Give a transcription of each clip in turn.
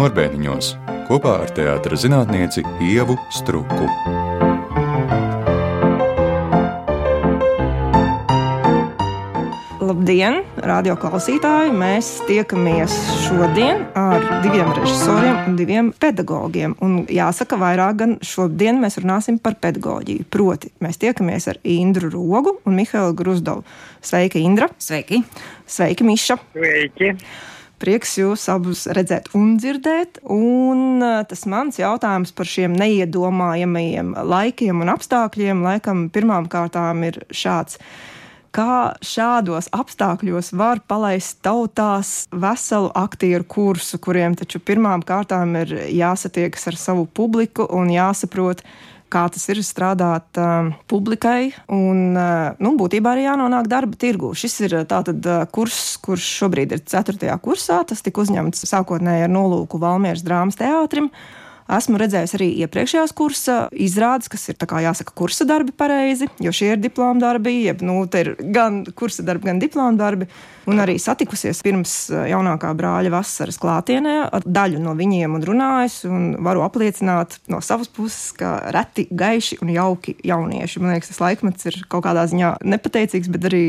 Norbēniņos kopā ar teātra zinātnieci Ievu Struku. Labdien, radio klausītāji! Mēs tiekamies šodien ar diviem režisoriem un diviem pedagogiem. Un jāsaka, vairāk gan šodien mēs runāsim par pedagoģiju. Proti, mēs tiekamies ar Indru Rogu un Mihālu Gruzdovu. Sveika, Indra! Sveiki! Sveiki, Miša! Sveiki! Prieks jūs abus redzēt un dzirdēt. Un eh, tas mans jautājums par šiem neiedomājamajiem laikiem un apstākļiem laikam pirmām kārtām ir šāds kā šādos apstākļos var palaist tautās veselu aktieru kursu, kuriem taču pirmām kārtām ir jāsatiekas ar savu publiku un jāsaprot, kā tas ir strādāt uh, publikai, un uh, nu, būtībā arī jānonāk darba tirgū. Šis ir tātad uh, kurs, kurš šobrīd ir 4. kursā. Tas tika uzņemts sākotnēji ar nolūku Valmieras drāmas teātrim. Esmu redzējis arī iepriekšējās kursa izrādes, kas ir jāsaka kursa darbi pareizi, jo šie ir diploma darbi, jeb nu, ir gan kursa darbi, gan diploma darbi. Un arī satikusies pirms eh, jaunākā brāļa vasaras klātienē ar daļu no viņiem un runājis, un varu apliecināt no savas puses, ka reti gaiši un jauki jaunieši. Man liekas, tas laikmets ir kaut kādā ziņā nepateicīgs, bet arī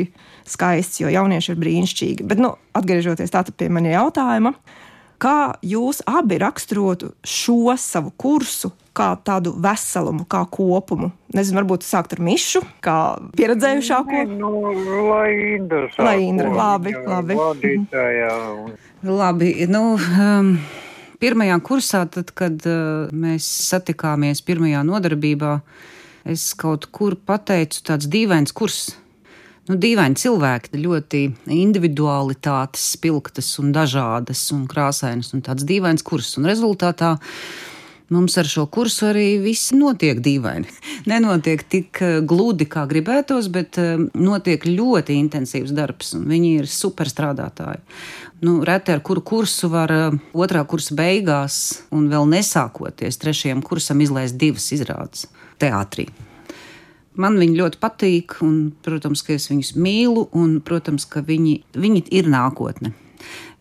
skaists, jo jaunieši ir brīnišķīgi. Bet, nu, atgriežoties tātad pie maņa jautājuma, Kā jūs abi raksturotu šo savu kursu, kā tādu veselumu, kā kopumu? Nezinu, varbūt sākt ar mišu, kā pieredzējušāko. Nu, lai Indra sāko. Lai Indra, labi, labi. Vadītājā. Labi, nu, um, pirmajā kursā, tad, kad uh, mēs satikāmies pirmajā nodarbībā, es kaut kur pateicu tāds dīvains kurs nu, dīvaini cilvēki, ļoti individualitātes, spilgtas un dažādas un krāsainas un tāds dīvains kurs. Un rezultātā mums ar šo kursu arī viss notiek dīvaini. Nenotiek tik eh, gludi, kā gribētos, bet eh, notiek ļoti intensīvs darbs, un viņi ir superstrādātāji. Nu, reti ar kuru kursu var eh, otrā kursa beigās, un vēl nesākoties trešajam kursam, izlaist divas izrādes teātrī. Man viņi ļoti patīk, un, protams, ka es viņus mīlu, un, protams, ka viņi, viņi ir nākotne,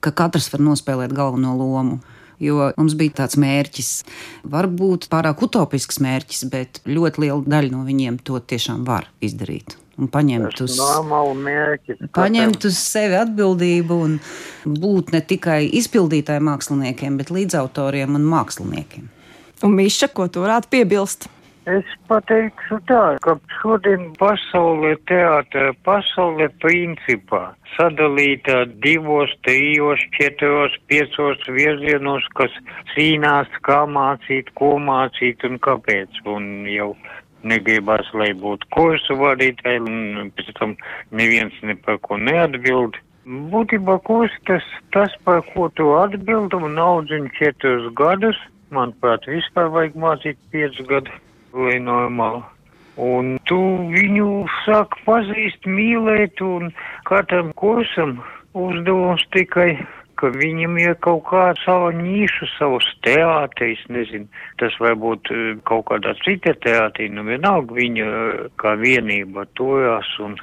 ka katrs var nospēlēt galveno lomu. Jo mums bija tāds mērķis, varbūt pārāk utopisks mērķis, bet ļoti liela daļa no viņiem to tiešām var izdarīt. Un paņemt uz, paņemt uz sevi atbildību un būt ne tikai izpildītāju māksliniekiem, bet līdzautoriem un māksliniekiem. Un Miša, ko tu varētu piebilst? Es pateikšu tā, ka šodien pasaulē teātra pasaulē principā sadalīta divos, trijos, četros, piecos virzienos, kas cīnās, kā mācīt, ko mācīt un kāpēc. Un jau negribas, lai būtu kursu vadītāji, un pēc tam neviens ne par ko neatbild. Būtībā kurs tas, tas, par ko tu atbildi, un audzini četrus gadus, manuprāt, vispār vajag mācīt piecus gadus vai normāli. Un tu viņu sāk pazīt, mīlēt, un katram kursam uzdevums tikai, ka viņam ir kaut kāda sava nīša, savs teātris, nezinu, tas var būt eh, kaut kādā cita teātrī, nu vienalga viņa eh, kā vienība tojās un.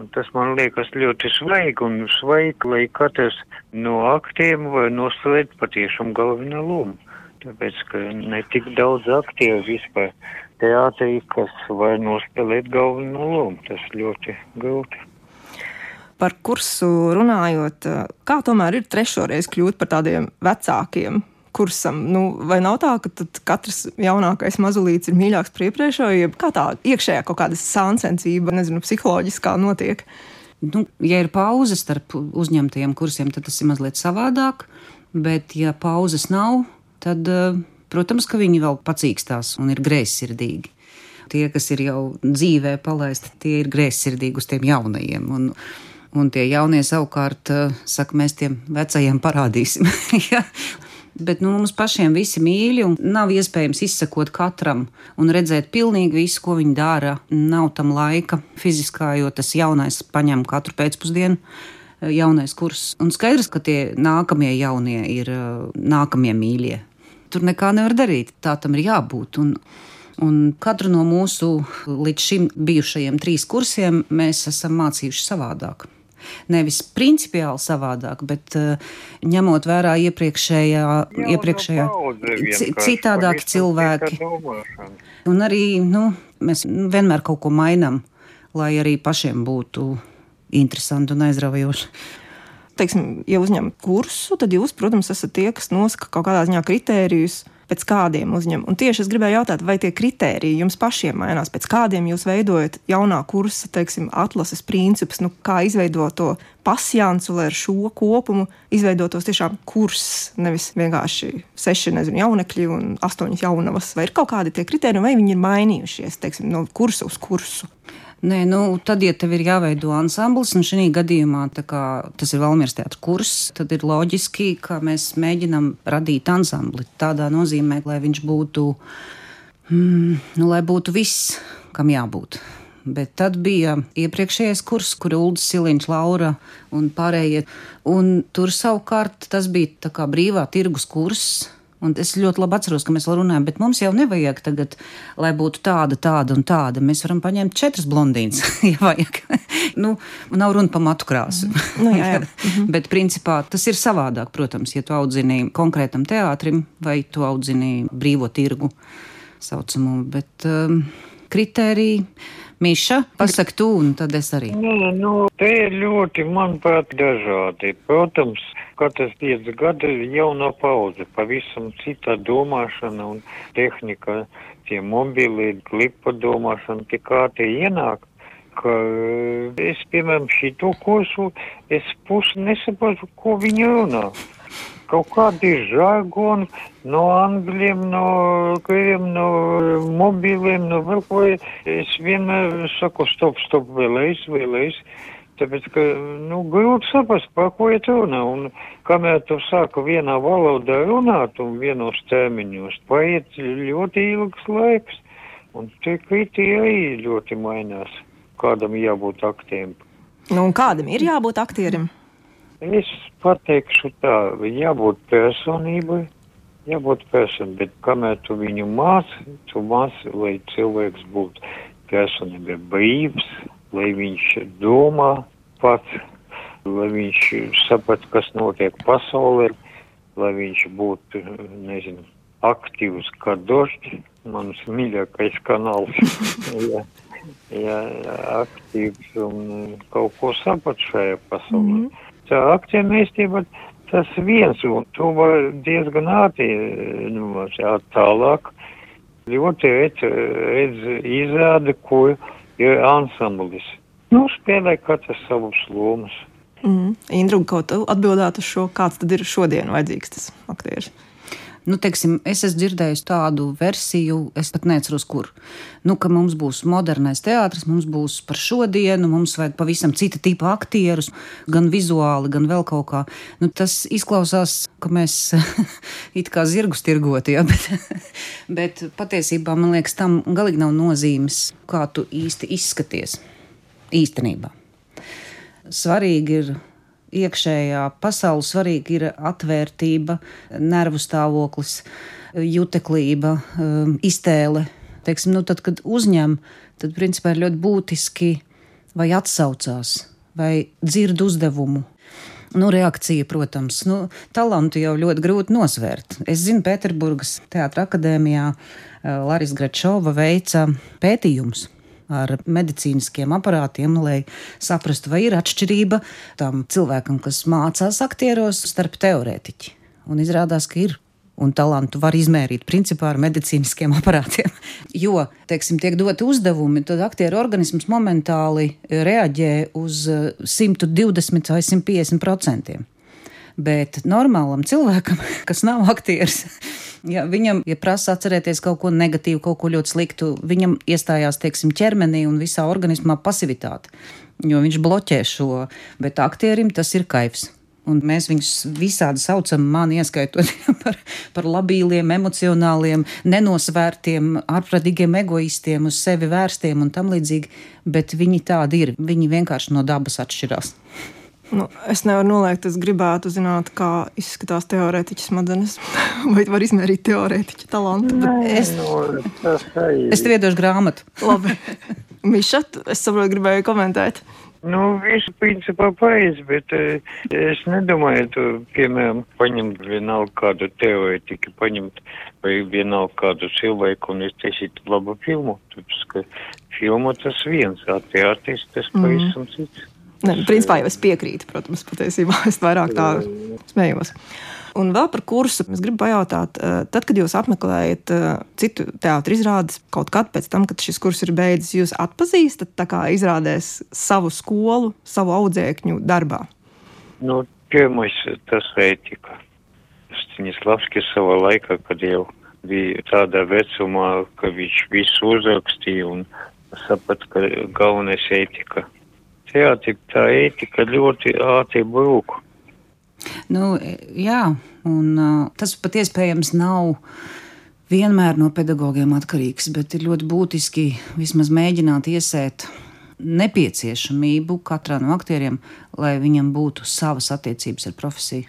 Un tas man liekas ļoti svaigi un svaigi, lai katrs no aktiem var noslēgt patiešām galveno lomu. Tāpēc, ka ne tik daudz aktieru vispār teātrī, kas var nospēlēt galveno lomu. Tas ļoti grūti. Par kursu runājot, kā tomēr ir trešoreiz kļūt par tādiem vecākiem kursam? Nu, vai nav tā, ka katrs jaunākais mazulīts ir mīļāks par iepriekšējo, jeb kā tā iekšējā kaut kāda sāncensība, nezinu, psiholoģiskā notiek? Nu, ja ir pauze starp uzņemtajiem kursiem, tad tas ir mazliet savādāk, bet ja pauzes nav, tad uh, Protams, ka viņi vēl pacīkstās un ir greizsirdīgi. Tie, kas ir jau dzīvē palaisti, tie ir greizsirdīgi uz tiem jaunajiem. Un, un tie jaunie savukārt uh, saka, mēs tiem vecajiem parādīsim. ja? Bet nu, mums pašiem visi mīļi, un nav iespējams izsekot katram un redzēt pilnīgi visu, ko viņi dara. Nav tam laika fiziskā, jo tas jaunais paņem katru pēcpusdienu eh, jaunais kurs. Un skaidrs, ka tie nākamie jaunie ir nākamie mīļie tur nekā nevar darīt. Tā tam ir jābūt. Un, un katru no mūsu līdz šim bijušajiem trīs kursiem mēs esam mācījuši savādāk. Nevis principiāli savādāk, bet uh, ņemot vērā iepriekšējā, iepriekšējā paudze ci- vienkārši, citādāki cilvēki. Un arī nu, mēs vienmēr kaut ko mainām, lai arī pašiem būtu interesanti un aizraujoši. Teiksim, ja uzņemat kursu, tad jūs, protams, esat tie, kas nosaka kaut kādā ziņā kritērijus, pēc kādiem uzņem. Un tieši es gribēju jautāt, vai tie kritēriji jums pašiem mainās, pēc kādiem jūs veidojat jaunā kursa, teiksim, atlases principus, nu, kā izveidot to pasjānsu, lai ar šo kopumu izveidotos tiešām kurs, nevis vienkārši seši, nezinu, jaunekļi un astoņas jaunavas. Vai ir kaut kādi tie kritēriji, vai viņi ir mainījušies, teiksim, no kursa uz kursu? Nē, nu, tad, ja tev ir jāveido ansamblis, un šī gadījumā kā, tas ir Valmīras teātris kurs, tad ir loģiski, ka mēs mēģinām radīt ansambli tādā nozīmē, lai viņš būtu, mm, nu, lai būtu viss, kam jābūt. Bet tad bija iepriekšējais kurs, kur Ulrichs Siliņš, Laura un pārējie. Un tur savukārt tas bija brīvā tirgus kurs. Un es ļoti labi atceros, ka mēs vēl runājam, bet mums jau nevajag tagad, lai būtu tāda, tāda un tāda. Mēs varam paņemt četras blondīnas, ja vajag. nu, nav runa par matu krāsu. Nu, jā, jā. bet principā tas ir savādāk, protams, ja tu audzini konkrētam teātrim vai tu audzini brīvo tirgu saucamo. Bet um, kritēriji, Miša, pasaka tu, un tad es arī. Nē, nu, te ir ļoti, manuprāt, dažādi. Protams, katrs pieci gadi ir jauna pauze, pavisam cita domāšana un tehnika, tie mobili, klipa domāšana, tie kā tie ienāk. Ka es, piemēram, šito kursu, es pusi nesaprotu, ko viņi runā. Kaut kādi žargoni no angļiem, no krieviem, no mobiliem, no vēl ko. Es vienmēr saku, stop, stop, vēlreiz, vēlreiz. Tāpēc, ka, nu, grūti saprast, par ko iet runa. Un kamēr tu sāka vienā valodā runāt un vienos termiņos, paiet ļoti ilgs laiks. Un tie kritīgi arī ļoti mainās, kādam jābūt aktiem. Nu, un kādam ir jābūt aktierim? Es pateikšu tā, jābūt personībai, jābūt personībai, bet kamēr tu viņu māci, tu māci, lai cilvēks būtu personībai brīvs, lai viņš domā pats, lai viņš saprat, kas notiek pasaulē, lai viņš būtu, nezinu, aktīvs kā došķi, mans mīļākais kanāls. jā, jā, aktīvs un kaut ko saprat šajā pasaulē. Mm -hmm tā aktiemēstība, tas viens, un to var diezgan ātri, nu, tālāk, ļoti redz, redz izrāda, ko ir ansamblis. Nu, spēlē katrs savus lomas. Mm. Indru, kaut tu atbildētu uz šo, kāds tad ir šodien vajadzīgs tas aktieris? Nu, teiksim, es esmu dzirdējis tādu versiju, es pat neatceros, kur. Nu, ka mums būs modernais teātris, mums būs par šodienu, mums vajag pavisam cita tipa aktierus, gan vizuāli, gan vēl kaut kā. Nu, tas izklausās, ka mēs it kā zirgus tirgot, ja, bet, bet patiesībā man liekas, tam galīgi nav nozīmes, kā tu īsti izskaties īstenībā. Svarīgi ir iekšējā pasaule svarīga ir atvērtība, nervu stāvoklis, juteklība, um, iztēle. Teiksim, nu, tad, kad uzņem, tad principā ir ļoti būtiski vai atsaucās, vai dzird uzdevumu. Nu, reakcija, protams, nu, talantu jau ļoti grūti nosvērt. Es zinu, Pēterburgas teātra akadēmijā Laris Gračova veica pētījumus ar medicīniskiem aparātiem, lai saprastu, vai ir atšķirība tam cilvēkam, kas mācās aktieros, starp teorētiķi. Un izrādās, ka ir. Un talantu var izmērīt principā ar medicīniskiem aparātiem. Jo, teiksim, tiek doti uzdevumi, tad aktieru organisms momentāli reaģē uz 120 vai 150 procentiem. Bet normālam cilvēkam, kas nav aktieris, ja viņam, ja prasa atcerēties kaut ko negatīvu, kaut ko ļoti sliktu, viņam iestājās, teiksim, ķermenī un visā organismā pasivitāte, jo viņš bloķē šo, bet aktierim tas ir kaivs. Un mēs viņus visādi saucam, man ieskaitot par, par labīliem, emocionāliem, nenosvērtiem, ārprātīgiem egoistiem, uz sevi vērstiem un tam līdzīgi. Bet viņi tādi ir. Viņi vienkārši no dabas atšķirās. Nu, es nevaru noliegt, es gribētu zināt, kā izskatās teorētiķis smadzenes. Vai var izmērīt teorētiķa talantu? Nē, es, nu, tas arī. es tev iedošu grāmatu. Labi. Miša, es saprotu, gribēju komentēt. Nu, viss principā pareizi, bet uh, es nedomāju, tu, piemēram, paņemt vienalga kādu teorētiku, paņemt vai vienalga kādu cilvēku un iztaisīt labu filmu. Tāpēc, ka filmu tas viens, a teātris tas pavisam mm. cits. Ne, principā jau es piekrītu, protams, patiesībā es vairāk tā smējos. Un vēl par kursu es gribu pajautāt, eh, tad, kad jūs apmeklējat eh, citu teātru izrādes, kaut kad pēc tam, kad šis kurs ir beidzis, jūs atpazīstat izrādēs savu skolu, savu audzēkņu darbā? Nu, pirmais tas ētika. Staņislavskis savā laikā, kad jau bija tādā vecumā, ka viņš visu uzrakstīja un saprata, ka galvenais ētika. Teātri tā ētika ļoti ātri brūku. Nu, jā, un tas pat iespējams nav vienmēr no pedagogiem atkarīgs, bet ir ļoti būtiski vismaz mēģināt iesēt nepieciešamību katrā no aktieriem, lai viņam būtu savas attiecības ar profesiju,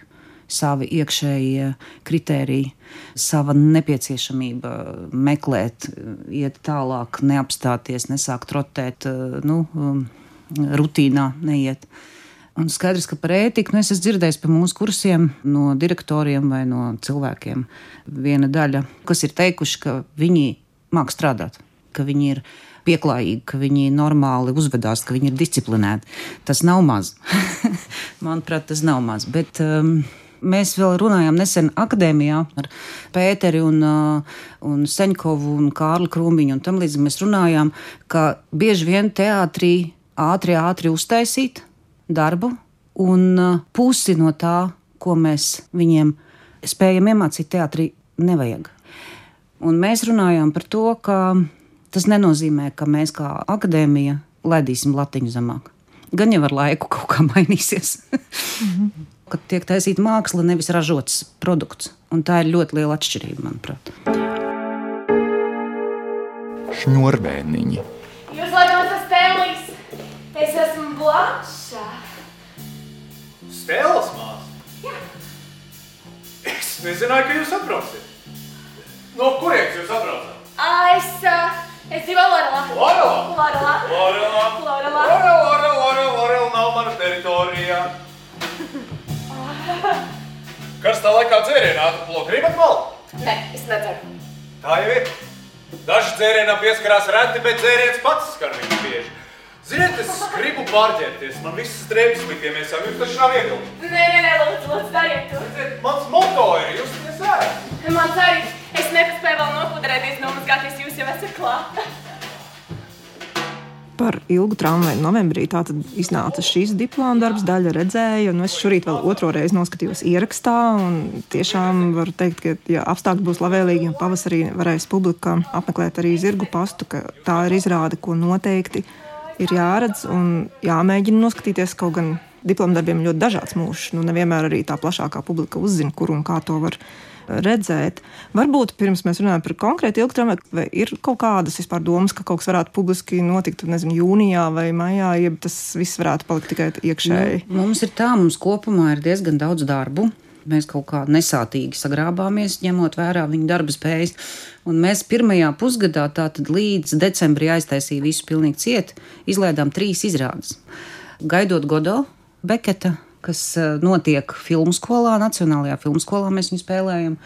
savi iekšējie kritēriji, sava nepieciešamība meklēt, iet tālāk, neapstāties, nesākt rotēt, nu, rutīnā neiet. Un skaidrs, ka par ētiku nu, es esmu dzirdējis pa mūsu kursiem no direktoriem vai no cilvēkiem. Viena daļa, kas ir teikuši, ka viņi māk strādāt, ka viņi ir pieklājīgi, ka viņi normāli uzvedās, ka viņi ir disciplinēti. Tas nav maz. Manuprāt, tas nav maz. Bet, um, Mēs vēl runājām nesen akadēmijā ar Pēteri un, uh, un Seņkovu un Kārli Krūmiņu un tam līdzīgi. Mēs runājām, ka bieži vien teātrī ātri, ātri uztaisīt, darbu, un uh, pusi no tā, ko mēs viņiem spējam iemācīt teātrī, nevajag. Un mēs runājām par to, ka tas nenozīmē, ka mēs kā akadēmija ledīsim latiņu zemāk. Gan jau ar laiku kaut kā mainīsies. mm -hmm. Kad tiek taisīta māksla, nevis ražots produkts. Un tā ir ļoti liela atšķirība, manuprāt. Šņurbēniņi. Es esmu Blanša. Stēlas māsa? Jā. Es nezināju, ka jūs atbrauksiet. No kurienes jūs atbraucat? Es, uh, es dzīvoju Lorelā. Lorelā? Lorelā. Lorelā. Lorelā. Lorelā, Lorelā, Lorelā, Lorelā nav mana teritorija. Kas tā laikā dzērienā atplo gribat mal? Nē, es nedzeru. Tā jau ir. Daži dzērienam pieskarās reti, bet dzēriens pats skar viņu bieži. Ziniet, es gribu pārģērties, man visas drēbes liktiemies jau, jums taču nav viegli. Nē, nē, nē, lūdzu, lūdzu, dariet to. Redziet, Mans moto ir, jūs nesēt. Mans arī, es nepaspēju vēl nopudrēties, nomazgāties, jūs jau esat klāt. Par ilgu tramvaju novembrī tātad iznāca šīs diploma darbs, daļa redzēja, un es šorīt vēl otro reizi noskatījos ierakstā, un tiešām varu teikt, ka, ja apstākļi būs labvēlīgi, un pavasarī varēs publika apmeklēt arī zirgu pastu, ka tā ir izrāde, ko noteikti ir jāredz un jāmēģina noskatīties. Kaut gan diplomdarbiem ļoti dažāds mūžs. Nu, nevienmēr arī tā plašākā publika uzzina, kur un kā to var redzēt. Varbūt pirms mēs runājam par konkrētu ilgtermiņu, vai ir kaut kādas vispār domas, ka kaut kas varētu publiski notikt nezinu, jūnijā vai maijā, ja tas viss varētu palikt tikai iekšēji. Nu, mums ir tā, mums kopumā ir diezgan daudz darbu. Mēs kaut kā nesātīgi sagrābāmies, ņemot vērā viņa darba spējas. Un mēs pirmajā pusgadā, tātad līdz decembrim, aiztaisījām visu pilnīgi ciet, izlaidām trīs izrādes. Gaidot Godo, Beketa, kas eh, notiek filmu skolā, Nacionālajā filmu skolā, mēs viņu spēlējam.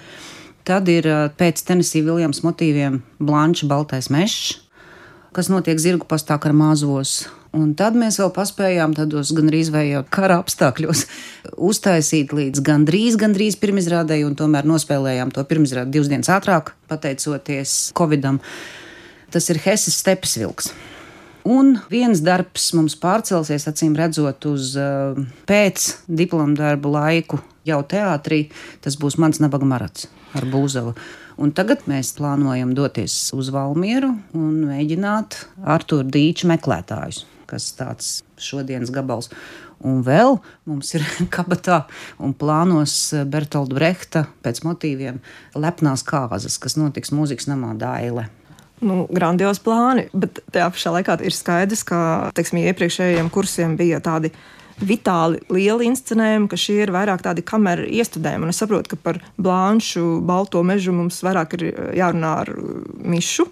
Tad ir eh, pēc Tennessee Viljams motīviem Blanča Baltais Mešs, kas notiek zirgu pastā ar mazos Un tad mēs vēl paspējām tādos gandrīz vai jau kara apstākļos uztaisīt līdz gandrīz, gandrīz pirmizrādēji, un tomēr nospēlējām to pirmizrādi divas dienas ātrāk, pateicoties Covidam. Tas ir Heses stepes vilks. Un viens darbs mums pārcelsies, acīm redzot, uz uh, pēc diplomu darbu laiku jau teātrī. Tas būs mans nabaga marats ar Būzavu. Un tagad mēs plānojam doties uz Valmieru un mēģināt Artur Dīča meklētājus kas tāds šodienas gabals. Un vēl mums ir kabatā un plānos Bertolda Brehta pēc motīviem lepnās kāzas, kas notiks mūzikas namā Daile. Nu, grandiozi plāni, bet tajā pašā laikā ir skaidrs, ka teiksim, iepriekšējiem kursiem bija tādi vitāli lieli inscenējumi, ka šie ir vairāk tādi kameru iestudējumi. Un es saprotu, ka par Blanšu, Balto mežu mums vairāk ir jārunā ar Mišu.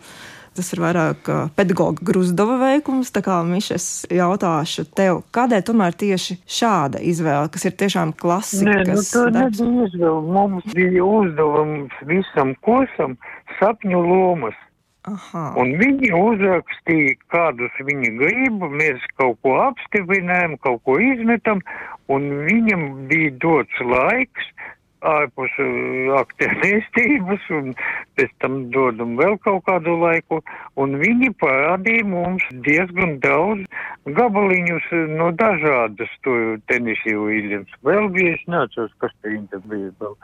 Tas ir vairāk pedagoģa Gruzdova veikums. Tā kā Mišas jautāšu tev, kādēļ tomēr tieši šāda izvēle, kas ir tiešām klasika? Nē, nu tā darbs? nebija izvēle. Mums bija uzdevums visam kursam sapņu lomas. Aha. Un viņi uzrakstīja, kādus viņi grib, mēs kaut ko apstiprinājām, kaut ko izmetam, un viņam bija dots laiks ārpus uh, aktivitātes, un pēc tam dodam vēl kaut kādu laiku, un viņi parādīja mums diezgan daudz gabaliņus no dažādas tenisiju īļas. Vēl bija, es neatceros, kas te viņa bija vēl.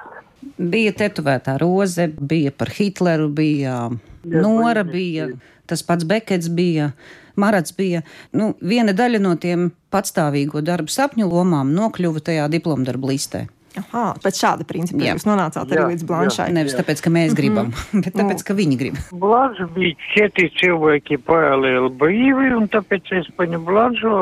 Bija tetovētā roze, bija par Hitleru, bija Jā, Nora, bija tas pats Bekets, bija. Marats bija nu, viena daļa no tiem patstāvīgo darbu sapņu lomām, nokļuva tajā diplomdarbu listē. Aha, pēc šāda principa jā. jūs nonācāt arī jā, līdz Blanšai. Jā. Nevis tāpēc, ka mēs gribam, mm -hmm. bet tāpēc, ka viņi grib. Blanša bija četri cilvēki paralēli brīvi, un tāpēc es paņemu Blanšu,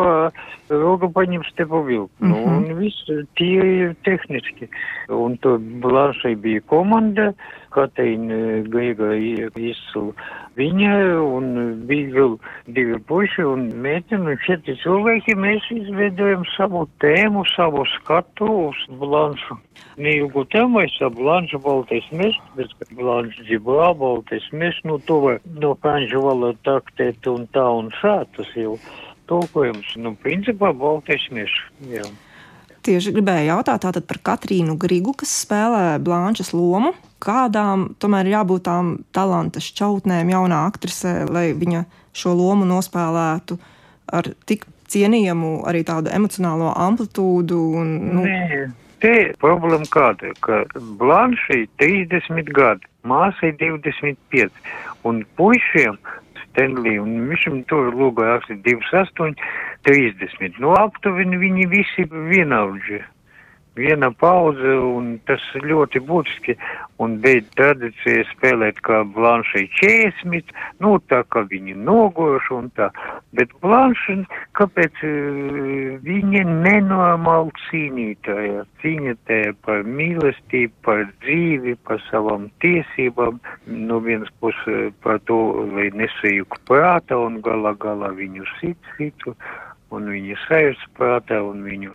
Roga paņem Stepu Vilku. Mm -hmm. nu, un viss tie tehniski. Un to Blanšai bija komanda, Kateina Gaiga izsula viņa, un bija divi puiši un meiteni, un četri cilvēki. Mēs izveidojam savu tēmu, savu skatu uz blanšu. Neilgu tēmu es ap blanšu baltais mežs, bet blanšu dzibā baltais mežs, nu to vai no franču valoda taktēt un tā un šā, tas jau tulkojums, nu principā baltais mežs, jā. Tieši gribēju jautāt par Katrīnu Grigu, kas spēlē Blančas lomu. Kādām tomēr ir jābūt tām talanta šķautnēm, jaunā aktrisē, lai viņa šo lomu nospēlētu ar tik cienījamu arī tādu emocionālo amplitūdu? Un, nu... Nē, te problēma kāda, ka Blanšai 30 gadi, māsai 25, un puišiem Stenlī, un viņam tur lūgā rakstīt 28, 30. Nu, aptuveni viņi visi vienaudži. Viena paudze, un tas ļoti būtiski, un beidz tradīcija spēlēt kā Blanšai Čēsmits, nu, tā kā viņi nogoši un tā. Bet Blanša, kāpēc viņa nenormāli cīnītāja, cīnītāja par mīlestību, par dzīvi, par savām tiesībām, no vienas puses par to, lai nesajūk prāta un galā galā viņu sit citu, un viņi sajūs prātā un viņu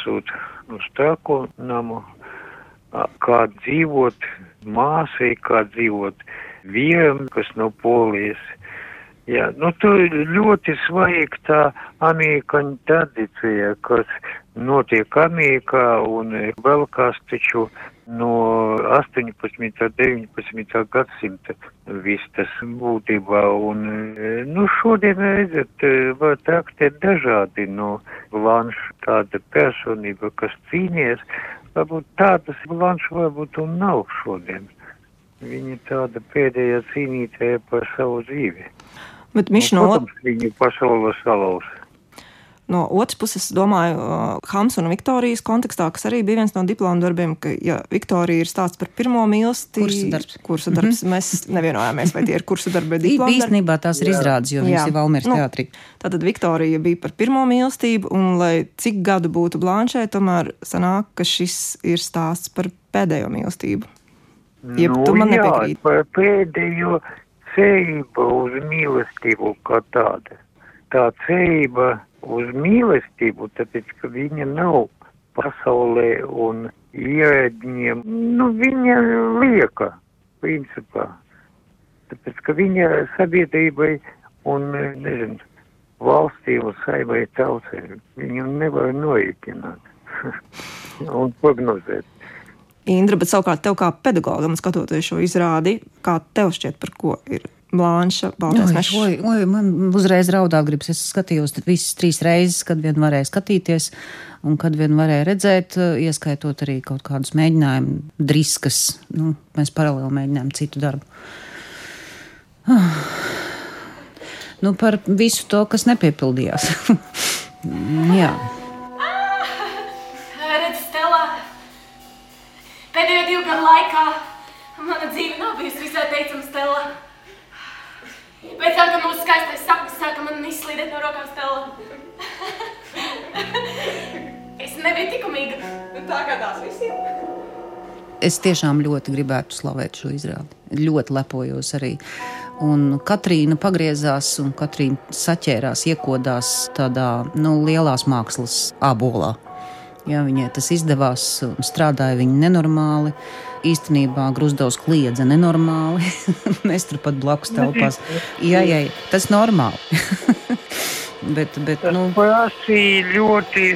sūta uz tāko namu, kā dzīvot māsai, kā dzīvot vīram, kas no polijas. Jā, nu tur ļoti svarīga tā amerikāņu tradīcija, kas notiek Amerikā un Balkās taču no 18. un 19. gadsimta viss tas būtībā. Un, nu, šodien, redzat, var traktēt dažādi no Blanša tāda personība, kas cīnījies. Varbūt tādas Blanša varbūt un nav šodien. Viņa tāda pēdējā cīnītāja par savu dzīvi. Bet viņš nu, no... Protams, viņa pasaule salauza. No otras puses, domāju, Hams un Viktorijas kontekstā, kas arī bija viens no diplomu darbiem, ka, ja Viktorija ir stāsts par pirmo mīlestību, kursa darbs, kursa darbs mm -hmm. mēs nevienojāmies, vai tie ir kursa darbi vai diplomu darbi. Īstenībā tās ir izrādes, jo viņas ir Valmieras nu, teātrī. Tātad Viktorija bija par pirmo mīlestību, un lai cik gadu būtu Blanšē, tomēr sanāk, ka šis ir stāsts par pēdējo mīlestību. Jeb nu, tu man jā, nepiekrīt. Par pēdējo cerība uz mīlestību kā tāda. Tā cerība uz mīlestību, tāpēc, ka viņa nav pasaulē un ierēģiem, nu, viņa lieka, principā. Tāpēc, ka viņa sabiedrībai un, nezinu, valstī un saimai tautai, viņu nevar noiekināt un prognozēt. Indra, bet savukārt tev kā pedagogam skatoties šo izrādi, kā tev šķiet, par ko ir Blanša, Baltais mežs. Oi, oi, man uzreiz raudāt gribas. Es skatījos visas trīs reizes, kad vien varēju skatīties, un kad vien varēju redzēt, ieskaitot arī kaut kādus mēģinājumus, driskas. Nu, mēs paralēli mēģinājām citu darbu. Ah. Nu, par visu to, kas nepiepildījās. Jā. Redz, Stela, pēdējo divu gadu laikā mana dzīve nav bijusi visai teicama, Stela. Pēc tam, kad mūsu skaistais sapnis sāka man izslīdēt no rokām stela. es nebiju tikumīga. Nu, tā kā tās visiem. Es tiešām ļoti gribētu slavēt šo izrādi. Ļoti lepojos arī. Un Katrīna pagriezās, un Katrīna saķērās, iekodās tādā nu, lielās mākslas abolā. Ja, viņai tas izdevās, strādāja viņa nenormāli. Īstenībā Grusdovs kliedza nenormāli. Mēs tur pat blakus telpās. Jā, jā, tas ir normāli. bet, bet, Tas nu, prasīja ļoti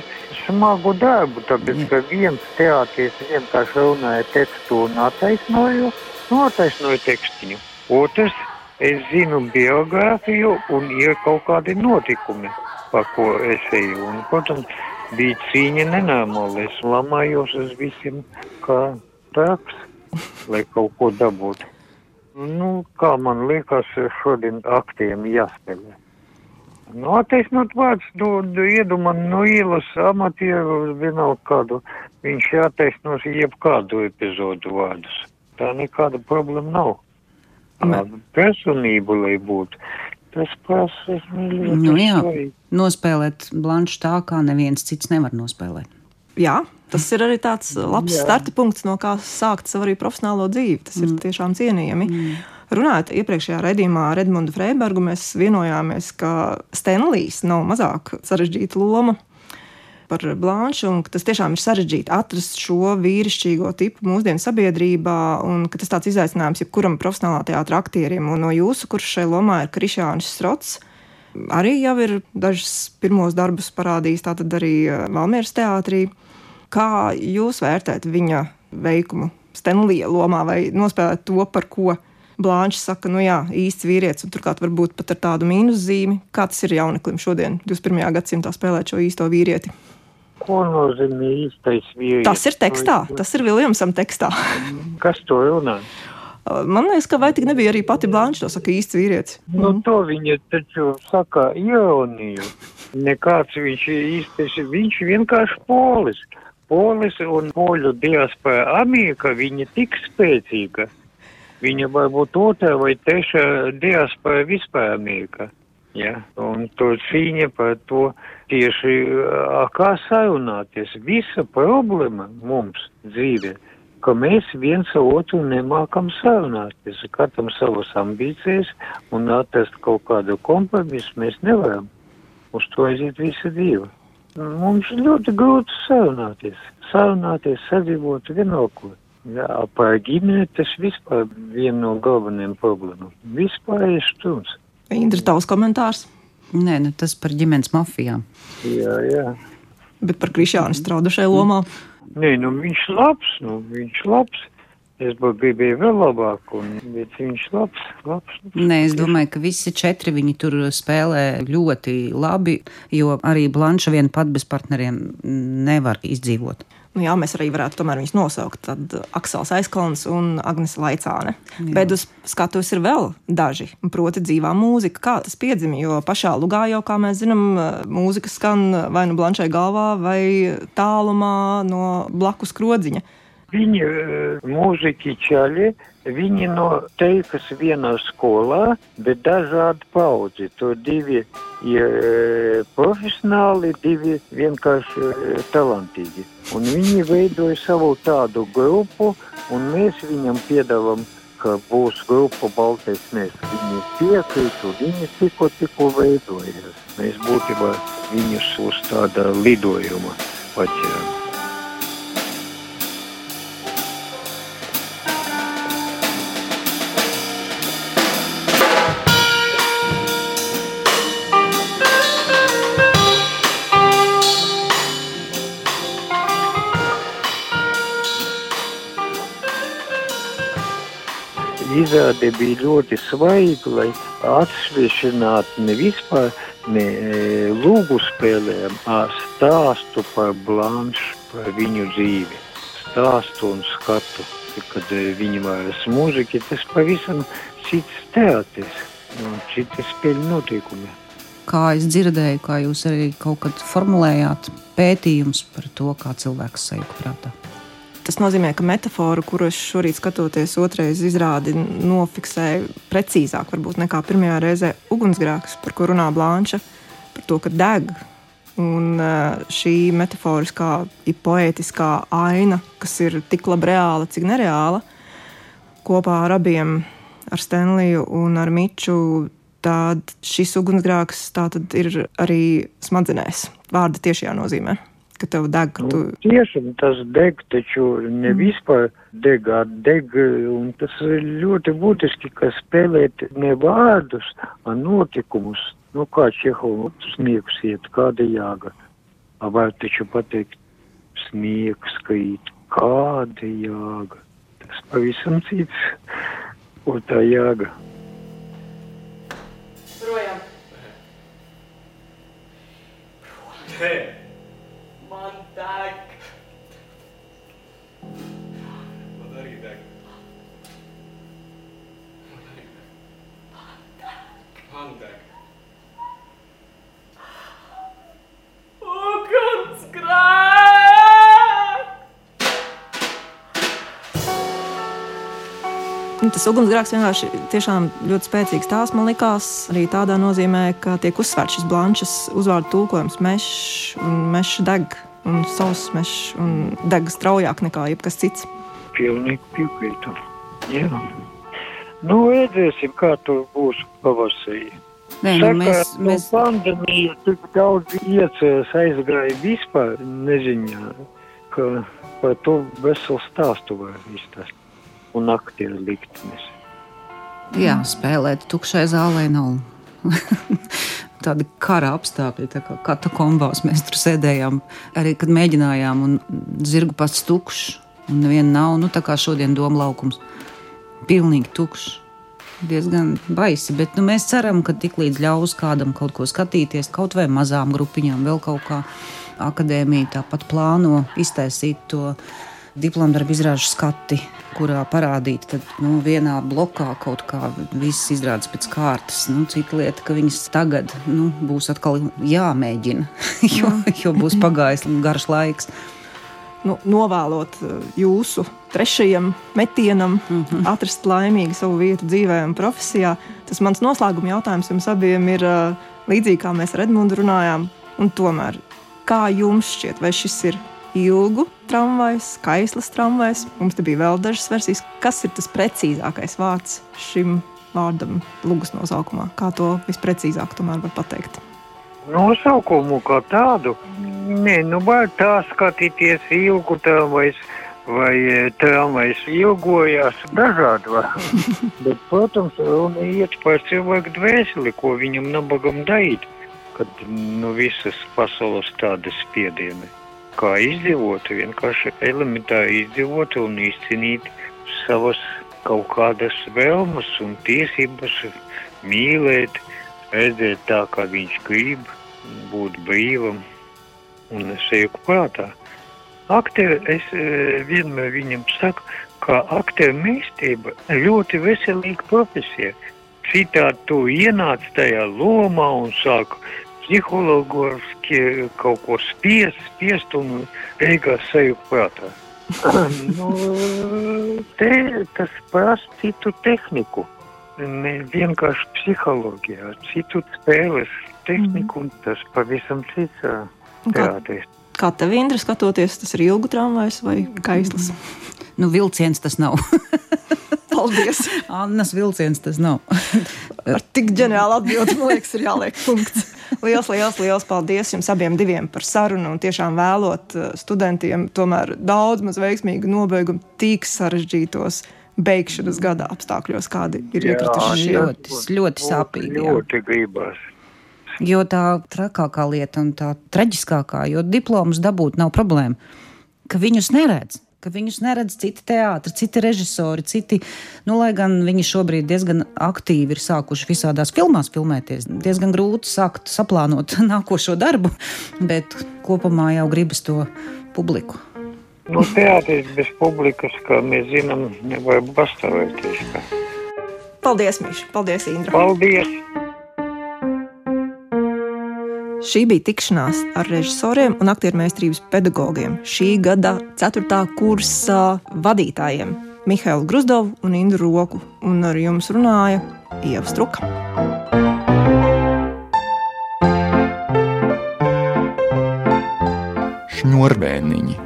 smagu darbu, tāpēc, Jā. ka viens teātris vienkārši runāja tekstu un attaisnoju, nu, attaisnoju tekstiņu. Otrs, es zinu biogrāfiju un ir kaut kādi notikumi, par ko es eju. Un, protams, bija cīņa nenormāli. Es lamājos uz visiem kā traks, lai kaut ko dabūtu. Nu, kā man liekas, šodien aktiem jāspēlē. Nu, attaisnot vārds, dod iedu man no ielas amatieru vienalga kādu. Viņš attaisnos jebkādu epizodu vārdus. Tā nekāda problēma nav. Personība, lai būtu, tas prasa ļoti nu, jā, svarīgi. nospēlēt blanšu tā, kā neviens cits nevar nospēlēt. Jā, tas ir arī tāds labs Jā. starta punkts, no kā sākt savu arī profesionālo dzīvi. Tas ir tiešām cienījami. Runājot iepriekšējā raidījumā ar Edmundu Freibergu, mēs vienojāmies, ka Stenlijs nav mazāk sarežģīta loma par Blanšu, un tas tiešām ir sarežģīti atrast šo vīrišķīgo tipu mūsdienu sabiedrībā, un tas tāds izaicinājums jebkuram profesionālā teātra aktierim. Un no jūsu, kurš šai lomā ir Krišānis Strots, arī jau ir dažus pirmos darbus parādījis, tātad arī eh, Valmieras teātrī. Kā jūs vērtējat viņa veikumu Stenlija lomā vai nospēlēt to, par ko Blāņš saka, nu jā, īsts vīrietis, un turklāt varbūt pat ar tādu mīnuszīmi, kā tas ir jauneklim šodien, 21. gadsimtā spēlēt šo īsto vīrieti? Ko nozīmē īstais vīrietis? Tas ir tekstā, tas ir Viljamsam tekstā. Kas to runā? Man liekas, ka vai tik nebija arī pati Blāņš, to saka īsts vīrietis. Nu, to viņa taču saka ironiju. Nekāds viņš īstais, viņš vienkārši polis. Polis un poļu diaspora Amerika, viņa tik spēcīga. Viņa varbūt otrā vai trešā diaspora vispār Amerikā. Ja? Un to cīņa par to tieši kā sarunāties. Visa problēma mums dzīvē, ka mēs viens ar otru nemākam sarunāties. Katram savas ambīcijas un atrast kaut kādu kompromisu mēs nevaram. Uz to aiziet visa dzīve. Mums ļoti grūti sarunāties. Sarunāties, sadzīvot vienalga. Jā, par ģimeni tas vispār viena no galvenajām problēmām. Vispār ir stums. Indra, tavs komentārs, Nē, nu, tas par ģimenes mafijām. Jā, jā. bet par Krišānu straudu šai lomā. Nē, nu viņš labs, nu viņš labs. Es būtu gribēju vēl labāk, un, bet viņš labs, labs. Nē, es domāju, ka visi četri viņi tur spēlē ļoti labi, jo arī Blanša vien pat bez partneriem nevar izdzīvot. Nu, jā, mēs arī varētu viņus nosaukt. Tad Aksels Aizkalns un Agnese Laicāne. Jā. Bet uz skatuves ir vēl daži, proti, dzīvā mūzika. Kā tas piedzima? Jo pašā lugā jau, kā mēs zinām, mūzika skan vai nu blanšai galvā, vai tālumā no blakus krodziņa. Viņi eh, mūziķi čaļi, viņi no teikas vienā skolā, bet dažādi paudzi. Tur divi ir eh, profesionāli, divi vienkārši eh, talantīgi. Un viņi veidoja savu tādu grupu, un mēs viņam piedāvām, ka būs grupa Baltais Mēs. Viņi piekrīt, un viņi tikko, tikko veidojas. Mēs būtībā viņus uz tāda lidojuma paķēram. Izrāde bija ļoti svaiga, lai atšķirinātu ne vispār ne e, lūgu spēlēm, bet stāstu par Blanšu, par viņu dzīvi. Stāstu un skatu, kad e, viņi vairs mūziķi, tas pavisam cits teātris un citi spēļu notiekumi. Kā es dzirdēju, kā jūs arī kaut kad formulējāt pētījumus par to, kā cilvēks sajūta prātā. Tas nozīmē, ka metafora, kuru es šorīt skatoties otrreiz izrādi, nofiksēju precīzāk varbūt nekā pirmajā reizē ugunsgrēks, par ko runā Blanša, par to, ka deg. Un eh, šī metaforiskā, poētiskā aina, kas ir tik labi reāla, cik nereāla, kopā ar abiem ar Stenliju un ar Miču, tad šis ugunsgrēks tātad ir arī smadzenēs, vārda tiešajā nozīmē ka tev deg. Nu, Tu... Tieši tas deg, taču ne vispār degā deg, un tas ir ļoti būtiski, ka spēlēt ne vārdus, a notikumus, nu kā Čehovu sniegs iet, kāda jāga. Var taču pateikt, sniegs, ka it kāda jāga. Tas pavisam cits, ko tā jāga. Tas ugunsgrēks vienkārši tiešām ļoti spēcīgs. Tās man likās arī tādā nozīmē, ka tiek uzsvērts šis blanšas uzvārdu tulkojums mežs un mežs deg. Un savs mežs un deg straujāk nekā jebkas cits. Pilnīgi piekrītu. Jā. Nu, redzēsim, kā tur būs pavasarī. Nē, nu, mēs, nu, mēs, pandēmija tik daudz iecēs aizgāja vispār neziņā, ka par to veselu stāstu var izstāstīt. Un aktieru liktenis. jā, spēlēt tukšai zālē nav. Tādi kara apstākļi, tā kā katakombās mēs tur sēdējām. Arī kad mēģinājām, un zirgu pats tukšs, un neviena nav. Nu, tā kā šodien doma laukums. Pilnīgi tukšs. Diezgan baisi, bet nu, mēs ceram, ka tiklīdz ļaus kādam kaut ko skatīties, kaut vai mazām grupiņām, vēl kaut kā akadēmija tāpat plāno iztaisīt to diplomu darbu izrāžu skati, kurā parādīt, tad nu, vienā blokā kaut kā viss izrādās pēc kārtas. Nu, cita lieta, ka viņas tagad nu, būs atkal jāmēģina, jo, jo būs pagājis garš laiks. Nu, novēlot uh, jūsu trešajam metienam, mm -hmm. atrast laimīgu savu vietu dzīvē un profesijā. Tas mans noslēguma jautājums jums abiem ir uh, līdzīgi kā mēs ar Edmundu runājām. Un tomēr, kā jums šķiet, vai šis ir ilgu tramvajs, kaislas tramvajs? Mums te bija vēl dažas versijas. Kas ir tas precīzākais vārds šim vārdam, lugas nosaukumā? Kā to visprecīzāk tomēr var pateikt? Nosaukumu kā tādu, nē, nu var tā skatīties ilgu tramvajs vai e, tramvajs ilgojās dažādi var. Bet, protams, runa iet par cilvēku dvēseli, ko viņam nabagam darīt, kad nu visas pasaules tādas spiedieni. Kā izdzīvot, vienkārši elementāri izdzīvot un izcīnīt savas kaut kādas vēlmes un tiesības, mīlēt, redzēt tā, kā viņš grib, būt brīvam un seju prātā. Aktieri, es e, vienmēr viņam saku, ka aktieru ir ļoti veselīga profesija. Citādi tu ienāc tajā lomā un sāk psihologiski kaut ko spiest, spiest un beigās sajūt prātā. nu, te, tas prasa citu tehniku, ne vienkārši psiholoģijā, citu spēles tehniku, un tas pavisam cits ā, Un kā- teātris. Kā tev, Indra, skatoties, tas ir ilgu tramvajs vai kaislas? Nu, vilciens tas nav. Paldies! Annas vilciens tas nav. Ar tik ģeniālu atbildi, man liekas, ir jāliek punkts. Liels, liels, liels paldies jums abiem diviem par sarunu un tiešām vēlot eh, studentiem tomēr daudz maz veiksmīgu nobeigumu tik sarežģītos beigšanas gada apstākļos, kādi ir iekrituši šie. ļoti, ļoti sāpīgi. jā. Ļoti gribas. Jo tā trakākā lieta un tā traģiskākā, jo diplomus dabūt nav problēma, ka viņus neredz. Ka viņus neredz citi teātri, citi režisori, citi. Nu, lai gan viņi šobrīd diezgan aktīvi ir sākuši visādās filmās filmēties, diezgan grūti sākt saplānot nākošo darbu, bet kopumā jau gribas to publiku. Nu, teātris bez publikas, kā mēs zinām, nevar pastāvēties. Paldies, Miša! Paldies, Indra! Paldies! Šī bija tikšanās ar režisoriem un aktiermeistrības pedagogiem šī gada 4. kursa vadītājiem Mihālu Grusdovu un Indru Roku. Un ar jums runāja Ieva Struka. Šņurbēniņi.